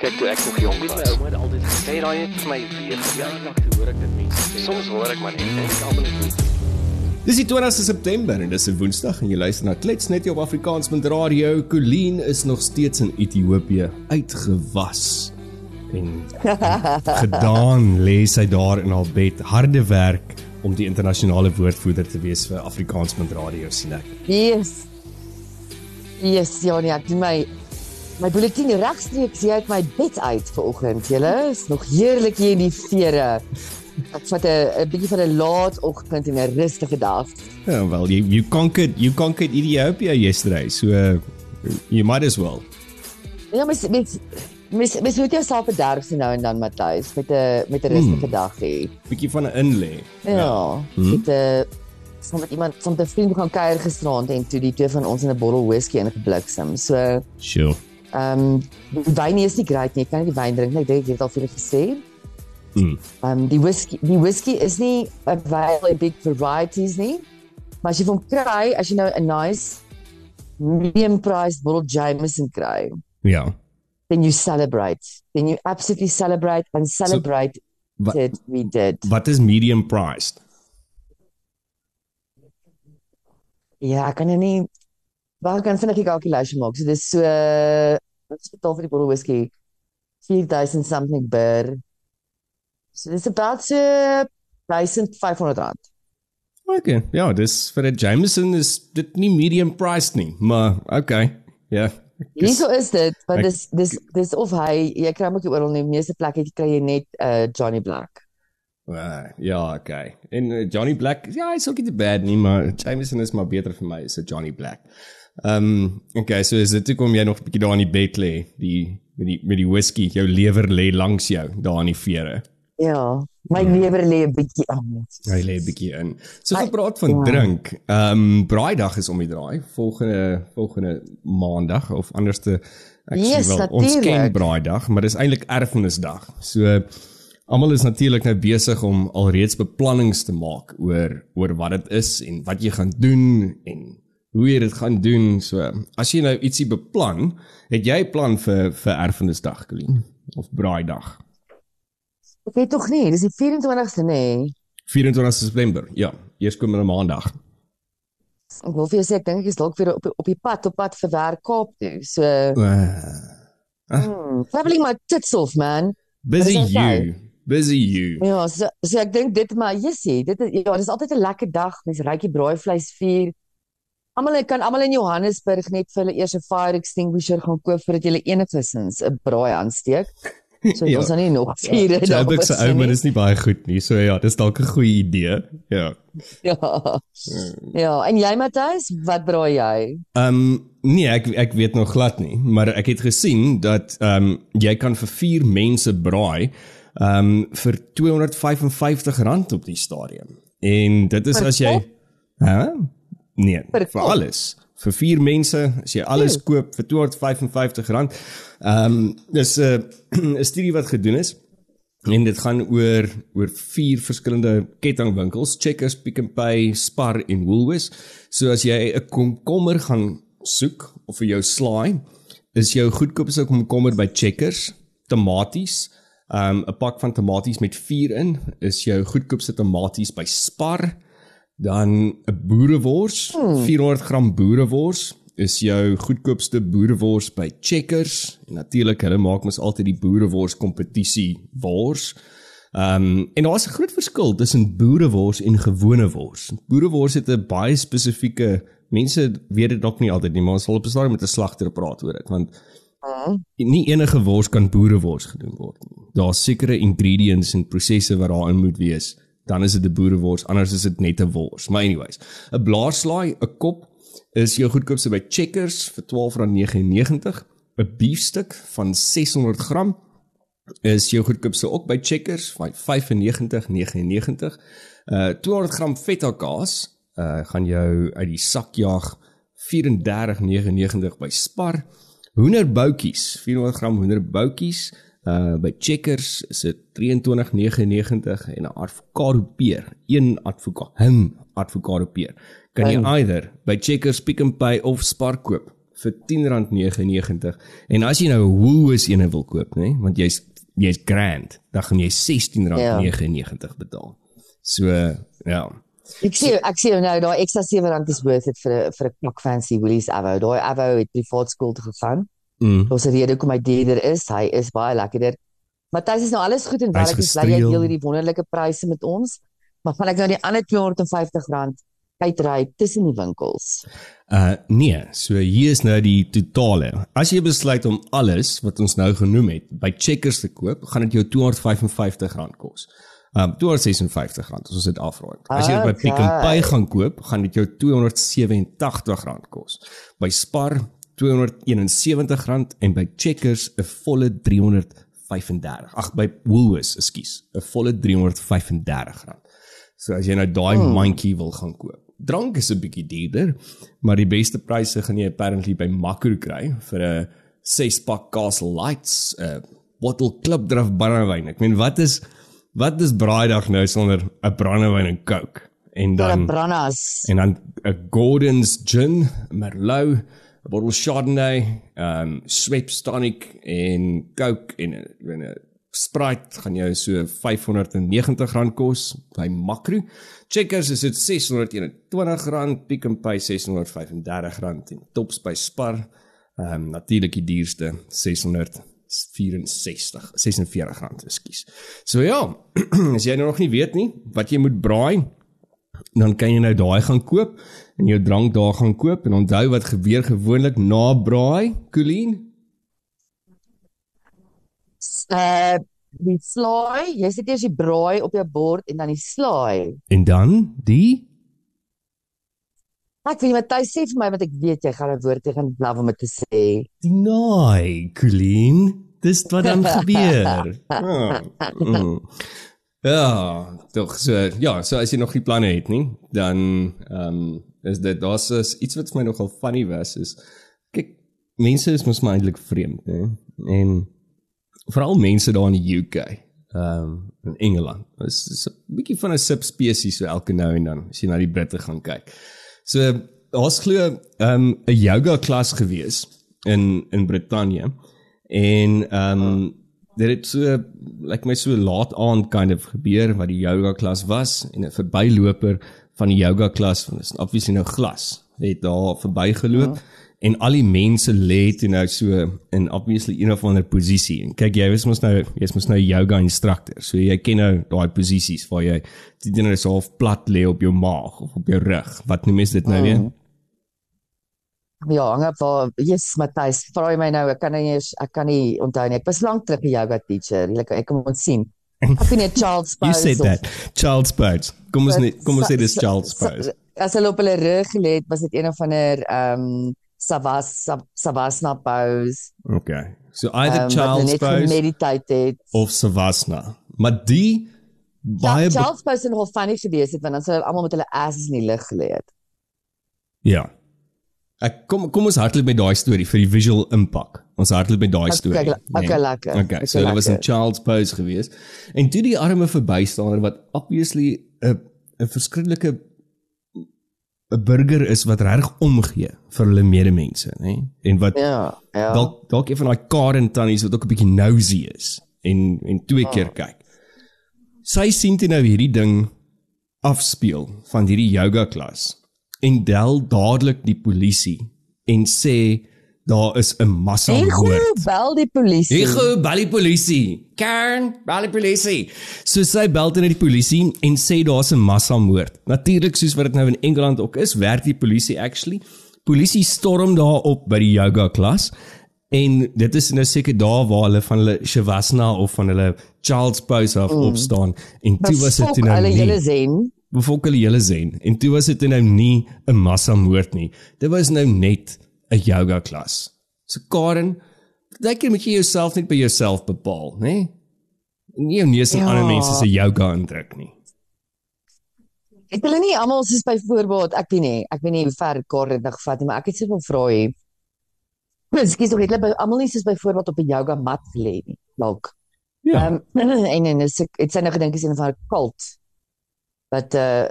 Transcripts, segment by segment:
Kyk toe ek nog jonk was. My ouma het altyd gesê daai het vir my weer toe hoor ek dit mense sê. Soms hoor ek maar net en ek almal net Dis die 20ste September en dis 'n Woensdag en jy luister na Klets net op Afrikaans met radio. Colleen is nog steeds in Ethiopië uitgewas. En gedaan lê sy daar in haar bed, harde werk om die internasionale woordvoerder te wees vir Afrikaans met radio sien ek. Yes. Yes, Janie, ek doen my my bulletin regstreeks hier uit my bed uit vanoggend. Julle is nog heerlik hier in die vere. Ek vat 'n bietjie van 'n laat oggend en 'n rustige dag. Ja, well, you you conquered you conquered Ethiopia yesterday. So uh, you might as well. Ja, mens mens mens mens moet jouself bederf so nou en dan Matthys met 'n met 'n rustige Hmm. dag hê. Bietjie van 'n inlê. Ja, Hmm. met 'n saam met iemand saam met 'n vriend gaan kuier gisterand en toe die twee van ons in 'n bottel whisky ingebliksem. So, Sure. Ehm um, die wyn is nie great nie. Ek kan nie die wyn drink nie. Ek dink ek het al vir julle gesê. Mm. Ehm um, die whisky, die whisky is nie available in big varieties nie. Maar as jy hom kry, as jy nou 'n nice medium priced bottle Jameson kry, Ja. then you celebrate. Then you absolutely celebrate and celebrate Wat it we did. wat is medium priced? Ja, ek kan nou waar kan vinnig die kalkulasie maak. So dis so wat is betaal vir die bottle whisky? 4000 something per. So dis about so 1500 rand. Okay. Ja, dis vir 'n Jameson is dit nie medium priced nie, maar okay. Ja. Hierso is dit, want Ek- dis dis dis of hy jy kry hom ook nie oral nie. Meeste plekke kry jy net uh Johnny Black. Uh, ja, okay. En uh, Johnny Black, ja, hy's ook nie te bad nie, maar Jameson is maar beter vir my as 'n Johnny Black. Ehm, um, okay, so is dit toe kom jy nog 'n bietjie daar in die bed lê, die met die met die whisky, jou lewer lê langs jou daar in die vere. Ja, my lewer lê 'n bietjie aan. Hy lê 'n bietjie in. So Hy- gepraat van ja. drink. Ehm um, Braaidag is om die draai volgende volgende maandag of anderste actually Yes, wel ons ken. Braaidag, maar dis eintlik erfenisdag. So almal is natuurlik nou besig om alreeds beplannings te maak oor oor wat dit is en wat jy gaan doen en hoe jy dit gaan doen. So as jy nou ietsie beplan, het jy 'n plan vir vir erfenisdag, Colleen? Of Braaidag? Ek weet tog nie, dis die 24ste nê. 24 September. Ja, eerskomende maandag. Ek wil vir jou sê ek dink ek is dalk weer op op die pad op pad vir werk Kaap toe. So, Uh, hmm, traveling my tits off man. Busy you. Busy you. Ja, so, so ek dink dit maar jessie, dit is ja, dis altyd 'n lekker dag. Mense ryk die braaivleis vier. Almal kan almal in Johannesburg net vir hulle eers 'n fire extinguisher gaan koop voordat jy enigsins 'n braai aansteek. So Ja. ons dan nie nog vier dae Joburg se was ou man is nie baie goed nie. So ja, dis dalk 'n goeie idee. Ja. Ja. Ja, en jy Matthys, wat braai jy? Ehm um, nee, ek ek weet nog glad nie, maar ek het gesien dat ehm um, jy kan vir 4 mense braai ehm um, vir R255 op die stadium. En dit is Per as jy? Hæ? Nee, vir kop? alles. Vir 4 mense, as jy alles Oeh. koop vir R255. Ehm um, dis 'n 'n studie wat gedoen is En dit gaan oor oor vier verskillende kettingwinkels, Checkers, Pick n Pay, Spar en Woolworths. So as jy 'n komkommer gaan soek of vir jou slaai, is jou goedkoopste komkommer by Checkers, tomaties, um 'n pak van tomaties met 4 in is jou goedkoopste tomaties by Spar. Dan 'n boerewors, 400g boerewors is jou goedkoopste boerewors by Checkers. En natuurlik, hulle maak mos altyd die boerewors kompetisie wors. Ehm um, en daar's 'n groot verskil tussen boerewors en gewone wors. Boerewors het 'n baie spesifieke mense weet dit dalk nie altyd nie, maar ons sal op 'n stadium met 'n slagter praat oor dit want Hmm. nie enige wors kan boerewors gedoen word nie. Daar's sekere ingredients en prosesse wat daarin moet wees. Dan is dit 'n boerewors, anders is dit net 'n wors. Maar anyways, 'n blaarslaai, 'n kop is jou goedkoopste by Checkers vir R12.99. 'n Beefstuk van 600g is jou goedkoopste ook by Checkers van 95.99. Uh 200g feta kaas uh gaan jou uit die sak jaag 34.99 by Spar. Hoenderboutjies, 400g hoenderboutjies uh by Checkers is dit 23.99 en 'n avokado peer, een avokado, 'n avokado peer. Kan jy Him. either by Checkers Pick n Pay of Spar koop vir R10.99 en as jy nou 'n Woolworths ene wil koop, nê, want jy's jy's grand, dan gaan jy R16.99 ja. betaal. So ja. Ek sê ek sê nou daai ekstra R7 is worth it vir 'n vir 'n knak fancy Woolies Avo. Daai Avo het privaat skool toe gegaan. Mm. Ons rede kom hy duurder is. Hy is baie lekkerder. Matthys is nou alles goed en wel ek is bly jy deel hierdie wonderlike pryse met ons. Maar van ek nou die ander R250 uitry tussen die winkels. Uh nee, so hier is nou die totale. As jy besluit om alles wat ons nou genoem het by Checkers te koop, gaan dit jou R255 kos. Um R256 as ons dit afrond. As jy okay. by Pick n Pay gaan koop, gaan dit jou R287 kos. By Spar R271 en by Checkers 'n volle 335. Ag by Woolworths, ekskuus, 'n volle R335. So as jy nou daai oh. mandjie wil gaan koop drank is 'n bietjie duurder, maar die beste pryse gaan jy apparently by Makro kry vir 'n 6 pak Castle Lights, 'n bottle Club Draf brandewyn. Ek meen wat is wat is braaidag nou sonder 'n brandewyn en Coke? En dan brandas. En dan 'n Gordon's gin, Merlot, 'n bottle Chardonnay, um Schweppes tonic en Coke en 'n Sprite gaan jou so R590 kos by Makro. Checkers is dit R621, Pick n Pay R635 en Tops by Spar ehm um, natuurlik die duurste R664 46, ekskuus. So ja, as jy nou nog nie weet nie wat jy moet braai, dan kan jy nou daai gaan koop en jou drank daar gaan koop en onthou wat gebeur gewoonlik na braai, Colleen? uh die slaai, jy sit eers die braai op jou bord en dan die slaai. En dan die Ek weet wat jy sê vir my want ek weet jy gaan 'n woord tegen love om te sê. Die naai, Colleen. Dis wat dan gebeur. Ah, mm. Ja, tog so ja, so as jy nog nie planne het nie, dan ehm um, is dit daar's iets wat vir my nogal funny was is kyk mense is mos maar eintlik vreemd, hè. En veral mense daar in die UK, ehm um, in Engeland. Dit is 'n bietjie van 'n subspesies so elke nou en dan as jy na die Britte gaan kyk. So ons glo ehm um, 'n yoga klas gewees in in Brittanje en ehm um, dit het so lyk like my so laat aand kind of gebeur wat die yoga klas was en 'n verbyloper van die yoga klas van is obviously nou glas het daar verbygeloop. Ja en al die mense lê toe nou so in obviously een of ander posisie. En kyk jy is mos nou jy's mos nou yoga instructor. So jy ken nou daai posisies waar jy die dinge is half plat lê op jou maag of op jou rug. Wat noem jy dit nou weer? Mm. Ja, hang op vir yes Matthys, vra my nou, ek kan nie ek kan nie onthou nie. Ek was lank terug 'n yoga teacher. Ek ek kom ons sien. Ek dit Charles Pose. You said that. Charles Pose. Kom ons net kom ons sê dis Charles Pose. As hulle op hulle rug gelê het, was dit een of ander ehm um, savas savasana pose. Okay. So either um, child's pose meditated of savasana. Maar die baie ja, child's pose en hoe funny gewees het want dan sou hulle almal met hulle asses in die lug gelê het. Ja. Ek kom kom ons hardloop met daai storie vir die visual impact. Ons hardloop met daai storie. Okay, okay, nee. lekker. Okay, so dit was 'n child's pose gewees. En toe die arme verbystander wat obviously 'n 'n verskriklike 'n burger is wat reg omgee vir hulle medemense, nê? En wat Ja, ja. Dalk dalk een van daai Karen tannies wat ook 'n bietjie nosy is en en twee ja. keer kyk. Sy sien dit nou hierdie ding afspeel van hierdie yoga klas en del dadelik die polisie en sê daar is 'n massa moord. Ek bel die polisie. Ek bel die polisie. Kern, bel die polisie. So sy bel dan die polisie en sê daar's 'n massa moord. Natuurlik soos wat dit nou in Engeland ook is, werk die polisie actually. Polisie storm daar op by die yoga klas. En dit is nou seker daar waar hulle van hulle Shavasana of van hulle Child's Pose af mm. opstaan en toe was dit nou hulle hele zen. Befok hulle hele zen en toe was dit nou nie 'n massa moord nie. Dit was nou net 'n yoga klas. So Karen, dink jy moet jy jouself net by jouself bepaal, né? Nee? Nie nie se ja. ander mense se yoga indruk nie. Het hulle nie almal soos byvoorbeeld, ek weet nie, ek weet nie hoe ver Karen dit gevat het, maar ek het soveel vrae hier. Miskien sou hulle almal nie soos byvoorbeeld op 'n yoga mat lê nie, dalk. Ja. Um, en en is ek het sy nou gedink is van 'n cult wat 'n uh,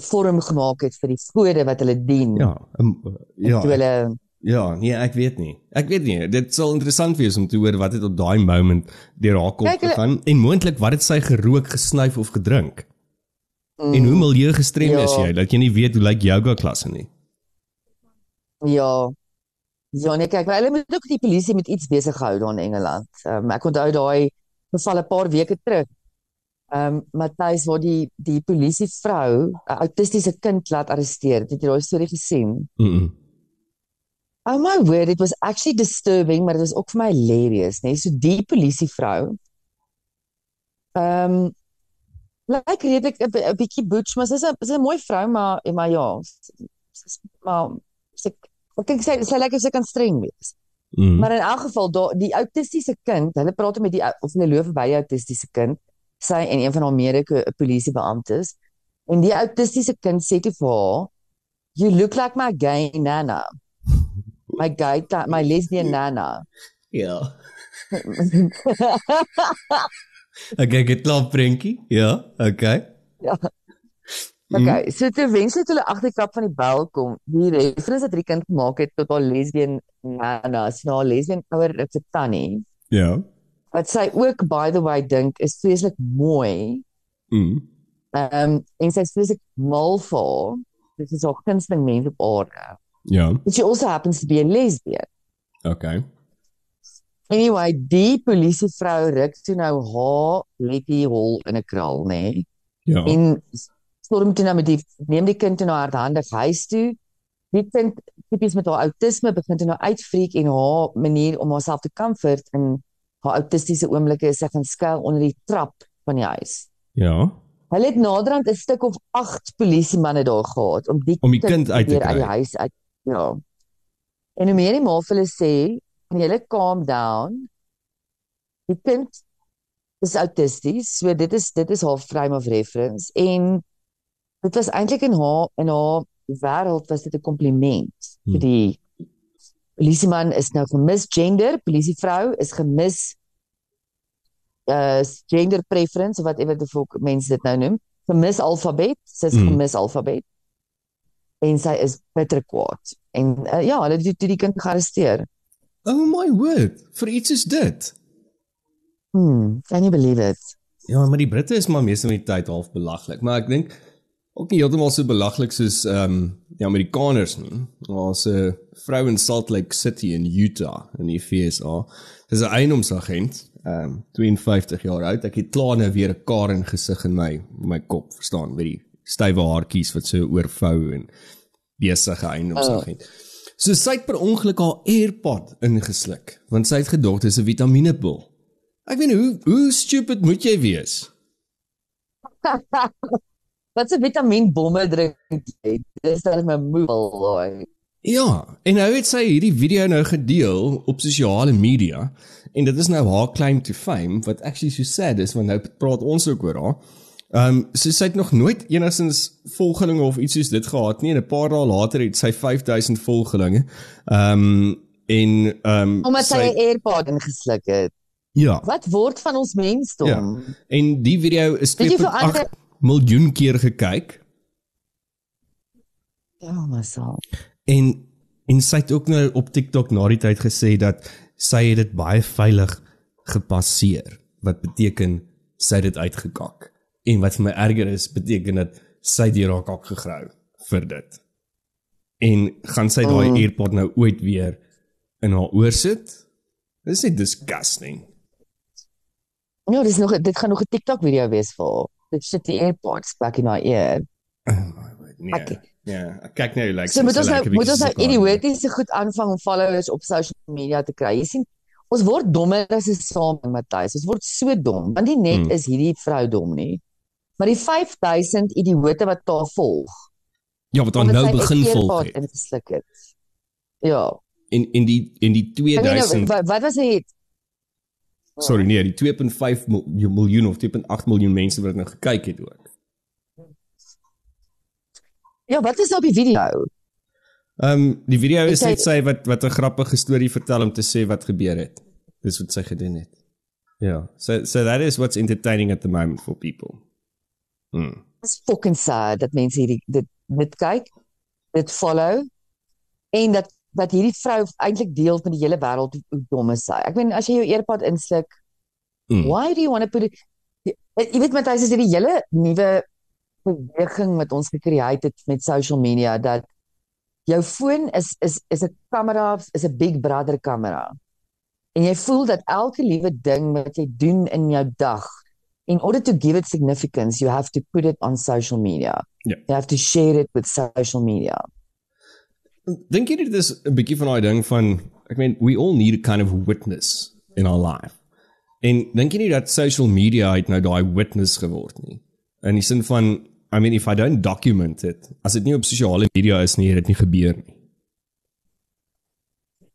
vorm gemaak het vir die gode wat hulle dien. Ja, um, ja. Toe hulle Ja, nee, ek weet nie. Ek weet nie. Dit sal interessant wees om te hoor wat het op daai moment deur haar kop gegaan en moontlik wat het sy gerook, gesnuif of gedrink. Mm, En hoe milieugestrem Ja. is jy dat jy nie weet hoe lyk yoga klasse nie. Ja. Ja, nee, kyk, hulle moet ook die polisie met iets besig hou daar in Engeland. Um, ek onthou daai geval 'n paar weke terug. Ehm um, Matthys waar die die polisievrou 'n autistiese kind laat arresteer. Het jy daai storie gesien? Mm. -mm. Oh my word, it was actually disturbing, maar dit was ook vir my hilarious, né? Nee? So die polisievrou ehm um, lyk redelik 'n bi- 'n bietjie butch, maar sy's 'n sy's 'n mooi vrou, maar maar ja, sy's maar sy ek dink sy sy lyk of sy kan streng wees. Mm. Maar in elk geval daar die autistiese kind, hulle praat met die of hulle loop by die autistiese kind, sy en een van haar mede polisiebeamptes. En die autistiese kind sê toe vir haar, "You look like my gay nana." My gay my lesbian nana. Ja. Okay, het klaar prentjie. Ja, okay. Ja. Mm. Okay, so toe wenslik toe hulle agterkap van die bel kom, die reference wat die kind gemaak het tot haar lesbian nana, sy nou haar lesbian ouer ek se tannie, Ja. Wat sy ook by the way dink is vreeslik mooi. Mm. Ehm um, en sy is vreeslik mal vir haar. Dit is haar gunsteling mens op aarde. Ja. But she also happens to be a lesbian. Okay. Anyway, die polisievrou ruk toe nou haar letty hol in 'n kraal, nê? Nee? Ja. En storm toe nou met die neem die kind toe na haar handig huis toe. Die kind tipies met haar outisme begin toe nou uitfreek en haar manier om haarself te comfort in haar autistiese oomblikke is sy gaan skuil onder die trap van die huis. Ja. Hulle het naderhand 'n stuk of 8 polisiemanne daar gehad om die Om die kind uit te weer uit die kry. huis uit. Ja. En hoe meer die ma vir hulle sê, "Kan julle calm down?" Die kind is autisties, so dit is dit is haar frame of reference en dit was eintlik in haar in haar wêreld was dit 'n kompliment Hmm. vir die polisieman is nou gemisgender, polisievrou is gemis uh gender preference of whatever the fuck mense dit nou noem. Gemis alfabet, sy is Hmm. gemis alfabet. En sy is bitter kwaad. En uh, ja, hulle het toe die kind gearresteer. Oh my word, vir iets is dit. Hmm, can you believe it? Ja, maar die Britte is maar meeste van die tyd half belaglik, maar ek dink ook nie heeltemal so belaglik soos ehm um, die Amerikaners nie. Daar's 'n vrou in Salt Lake City in Utah in die VSA. Dis 'n eiendomsagent, ehm um, 52 jaar oud. Ek het klaar nou weer 'n Karen gesig in my my kop, verstaan, met die stywe haartjies wat so oorvou en besige eiendomsagent. So sy het per ongeluk haar AirPod ingesluk want sy het gedog dis 'n vitamienepil. Ek weet nie hoe hoe stupid moet jy wees? Wat 'n vitamienbomme drink jy? Dis dan my moe. Ja, en nou het sy hierdie video nou gedeel op sosiale media en dit is nou haar claim to fame wat actually so sad is want nou praat ons ook oor haar. Ehm um, so sy het nog nooit enigstens volgelinge of iets soos dit gehad nie en 'n paar dae later het sy 5000 volgelinge. Ehm um, en ehm um, Omdat sy 'n AirPod ingesluk het. ja, Wat word van ons mensdom? Ja. en die video is Weet jy hoeveel 2.8 ander- miljoen keer gekyk Ja, maar so. En en sy het ook nou op TikTok na die tyd gesê dat sy het dit baie veilig gepasseer wat beteken sy het dit uitgekak. En wat vir my erger is, beteken dat sy deur haar kak gegrou vir dit. En gaan sy daai Mm. AirPod nou ooit weer in haar oor sit? Dis net disgusting. Ja, dis nog dit gaan nog 'n TikTok video wees vir haar. Sit die AirPods back in haar ear. Oh my word. Nee. Ek- Ja, ek kyk nou lyk So moet sy ons nou moet ons nou idiotiese goed aanvang om followers op social media te kry. Jy sien, ons word dommer as 'n samelewing, Matthys. Ons word so dom, want nie net Hmm. is hierdie vrou dom nie, maar die 5000 idioote wat haar volg. Ja, wat dan nou begin volg. Ja. En en die en die Ek weet nou, 2000 wat, wat was dit? Sorry nee, die 2.5 mil- miljoen of 2.8 miljoen mense wat nou gekyk het ook. Ja, wat is op die video? Ehm um, die video is net sy- wat wat 'n grappige storie vertel om te sê wat gebeur het. Dis wat sy gedoen het. Ja, so so that is what's entertaining at the moment for people. Hmm. It's fucking sad dat mense hierdie dit dit kyk, dit follow en dat dat hierdie vrou eintlik deel met die hele wêreld hoe dom is sy. Ek meen as jy jou earpod insluk, mm. why do you want to put it jy, weet met hy sê die hele nuwe beweging wat ons gekreëer het met social media dat jou foon is is is 'n kamera, is 'n big brother kamera. En jy voel dat elke liewe ding wat jy doen in jou dag in order to give it significance, you have to put it on social media. Yeah. You have to share it with social media. Dink jy dit is 'n bietjie van daai ding van ek meen we all need a kind of witness in our life. En dink jy nie dat social media het nou daai witness geword nie? In die sin van I mean if I don't document it, as dit nie op sosiale media is nie, het dit nie gebeur nie.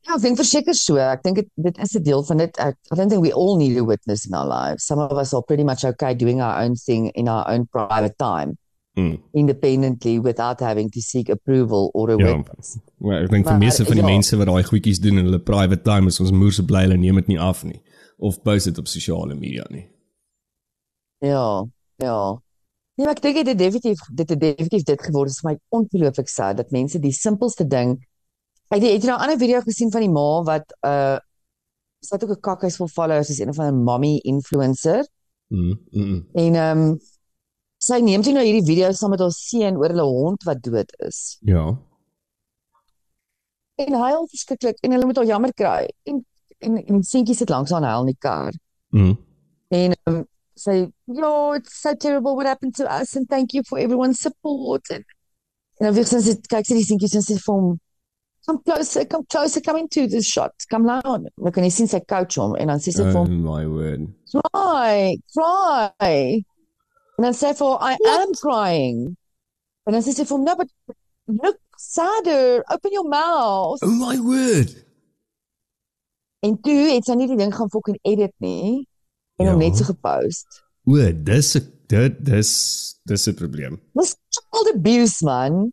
Ja, ek dink verseker so. Ek dink dit dit is 'n deel van dit. I don't think we all need a witness in our lives. Some of us are pretty much okay doing our own thing in our own private time. Mm. independently without having to seek approval or a Ja. witness. Maar ek dink vir meeste van die ja. mense wat daai goedjies doen in hulle private time is ons moer se bly hulle neem dit nie af nie of post dit op sosiale media nie. Ja, ja. Nee, maar ek dink dit het definitief dit het definitief dit geword. Is vir my ongelooflik sad dat mense die simpelste ding Ek het jy nou 'n ander video gesien van die ma wat uh sy het ook 'n kakhuis vol followers, is een van 'n mommy influencer Mm. mm. en ehm um, sy neem toe nou hierdie video saam met haar seun oor hulle hond wat dood is. Ja. En hy huil verskriklik en hulle moet haar jammer kry. En en en seentjie sit langs haar en huil in die kar. Mm. En um, say, yo, it's so terrible what happened to us and thank you for everyone's support. En, en dan weer sy kyk sy die seentjie en sê vir hom, come closer, come closer, come into this shot. Come down. Dan kan jy sien sy coach hom en dan sê sy vir Oh hom, my word. cry, cry. En dan sê vir haar, I am crying. En dan sê sy vir hom, no, but look sadder, open your mouth. Oh my word. En toe het sy nie die ding gaan fucking edit nie en Ja. hom net so gepost. O, dis 'n dit dis dis 'n probleem. Dis child abuse man.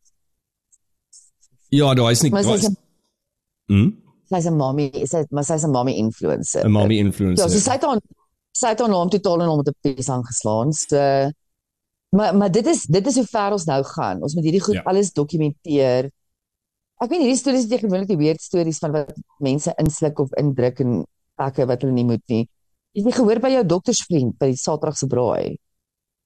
Ja, daar is nie sy's 'n Hm? sy's 'n mommy, sy maar sy's 'n mommy influencer. 'n mommy influencer. Ja, so sy het aan sy het aan hom totaal en hom met 'n pies aangeslaan. So maar maar dit is dit is hoe ver ons nou gaan. Ons moet hierdie goed Ja. alles dokumenteer. Ek weet hierdie stories is die weird stories van wat mense insluk of indruk en pakke wat hulle nie moet nie. Jy het nie gehoor by jou doktersvriend by die Saterdag se braai.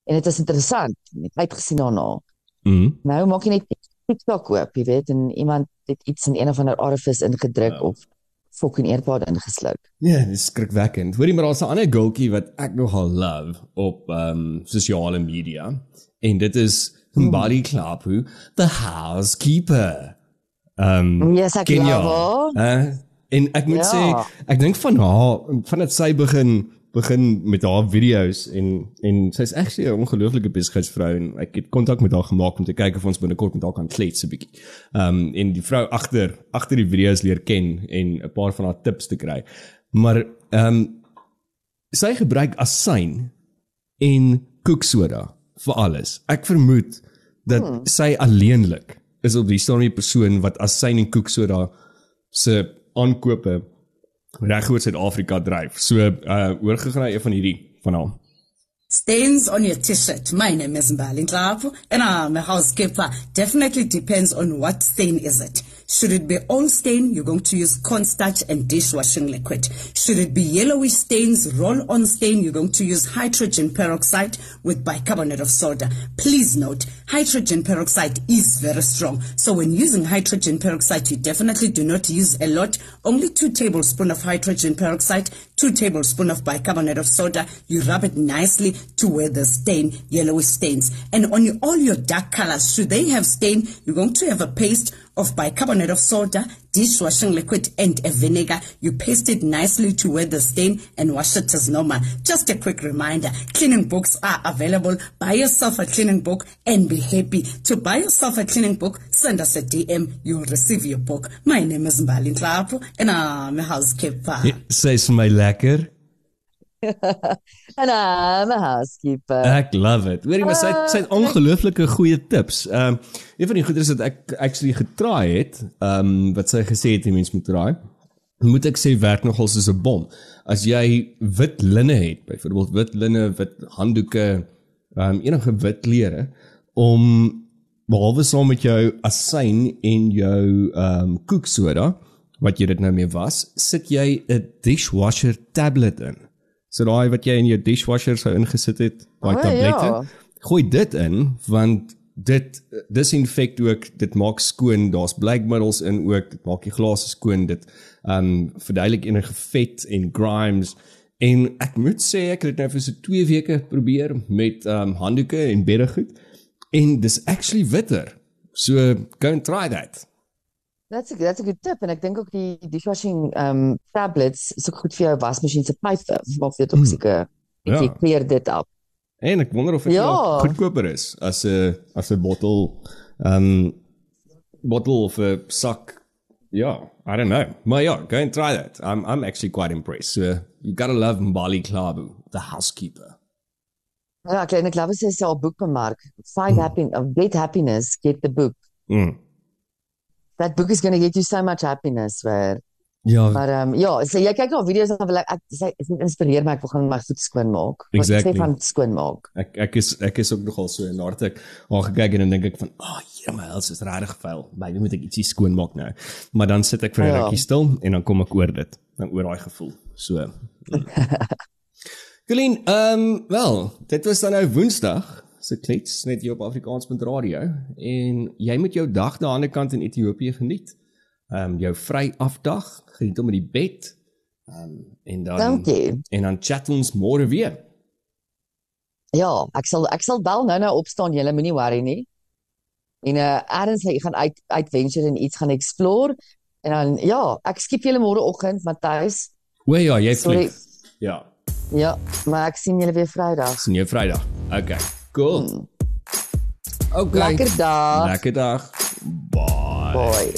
En dit is interessant. Het uitgesien daarna. Hm. Nou maak jy net TikTok oop, jy weet, en iemand het iets in een of ander orifice ingedruk Ja. of fucking earpod ingesluk. Ja, dis skrikwekkend. Hoorie maar daar's 'n ander gultjie wat ek nogal love op ehm um, sosiale media en dit is Mbali Klapu, the housekeeper. Ehm um, Yes, ek haar? Uh, en ek moet Ja. sê, ek dink van haar vandat sy begin begin met haar video's en en sy's actually 'n ongelooflike besigheidsvrou en ek het kontak met haar gemaak om te kyk of ons binnekort met haar kan klets 'n bietjie. Ehm um, en die vrou agter agter die video's leer ken en 'n paar van haar tips te kry. Maar ehm um, sy gebruik asyn en koeksoda vir alles. Ek vermoed dat hmm. sy alleenlik is op die stadium die persoon wat asyn en koeksoda se aankope reg oor Suid-Afrika dryf. So uh oorgegaan na een van hierdie van haar. Stains on your t-shirt. My name is Mbali Nklapu and I'm a housekeeper. Definitely depends on what stain is it. Should it be old stain, you're going to use cornstarch and dishwashing liquid. Should it be yellowish stains, roll-on stain, you're going to use hydrogen peroxide with bicarbonate of soda. Please note, hydrogen peroxide is very strong. So when using hydrogen peroxide, you definitely do not use a lot. Only two tablespoons of hydrogen peroxide, two tablespoons of bicarbonate of soda. You rub it nicely to where the stain, yellowish stains. And on your, all your dark colors, should they have stain, you're going to have a paste of bicarbonate of soda, dishwashing liquid, and a vinegar. You paste it nicely to where the stain and wash it as normal. Just a quick reminder, cleaning books are available. Buy yourself a cleaning book and be happy. To buy yourself a cleaning book, send us a DM. You'll receive your book. My name is Mbali Nklapu and I'm a housekeeper. Vir my lekker. En I'm a housekeeper. Ek love it. Hoorie maar sy het- sy het ongelooflike goeie tips. Ehm um, een van die goeders wat ek actually getraai het, ehm um, wat sy gesê het die mens moet traai, moet ek sê werk nogal soos 'n bom. As jy wit linne het, byvoorbeeld wit linne, wit handdoeke, ehm um, enige wit klere om behalwe saam met jou asyn en jou ehm um, koeksoda wat jy dit nou mee was, sit jy 'n dishwasher tablet in. So daai wat jy in jou dishwasher sou ingesit het, daai O, tablette. ja. Gooi dit in want dit disinfect ook, dit maak skoon, daar's blikmiddels in ook, dit maak die glase skoon, dit ehm um, verduidelik enige vet en grimes en ek moet sê ek het dit nou vir so 2 weke probeer met ehm um, handdoeke en beddegoed en dis actually witter. So go and try that. That's a that's a good tip en ek dink ook die dishwashing um tablets is ook goed vir jou wasmasjien se pype. Maak dit ook seker. Ja. Jy clear dit op. En ek wonder of dit Ja. ja. goedkoper is as 'n as 'n bottel um, bottel of 'n sak. Ja, I don't know. Maar ja, go and try that. I'm I'm actually quite impressed. So you got to love Mbali Klabu, the housekeeper. Ja, ek ek glo sy sê al boek bemark. Find Hmm. happiness, get happiness, get the book. Mm. That book is going to get you so much happiness where Ja, maar ehm um, ja, so jy kyk na video's dan wil ek ek sy inspireer my ek wil gaan my goed skoon maak. Wat Exactly. sê van skoon maak. ek ek is ek is ook nogal so en hard ek al gekyk en dan dink ek van, "Ag, oh, my huis is regtig vuil. Maybe moet ek ietsie skoon maak nou." Maar dan sit ek vir 'n Ja. rukkie stil en dan kom ek oor dit, dan oor daai gevoel. So. Colleen, ehm um, wel, dit was dan nou Woensdag se klets net hier op Afrikaans.radio en jy moet jou dag daar aan die ander kant in Ethiopië geniet. Ehm um, jou vry afdag, geniet hom in die bed. Ehm um, en dan Dankie. en dan chat ons môre weer. Ja, ek sal ek sal bel nou nou opstaan, jy moenie worry nie. En uh Erns hy gaan uit adventure en iets gaan explore en dan ja, ek skiep julle môre oggend Matthys. O ja, jy vlieg. Ja. Ja, maar ek sien julle weer Vrydag. sien jou Vrydag. Okay. Cool. Okay. Lekker dag. Lekker dag. Bye. Bye.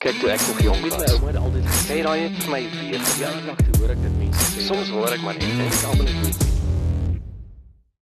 Kyk toe ek nog jong was. My ouma het altyd gesê daai het vir my weer verjaardag toe hoor ek dit mense sê. Soms hoor ek maar net en ek almal net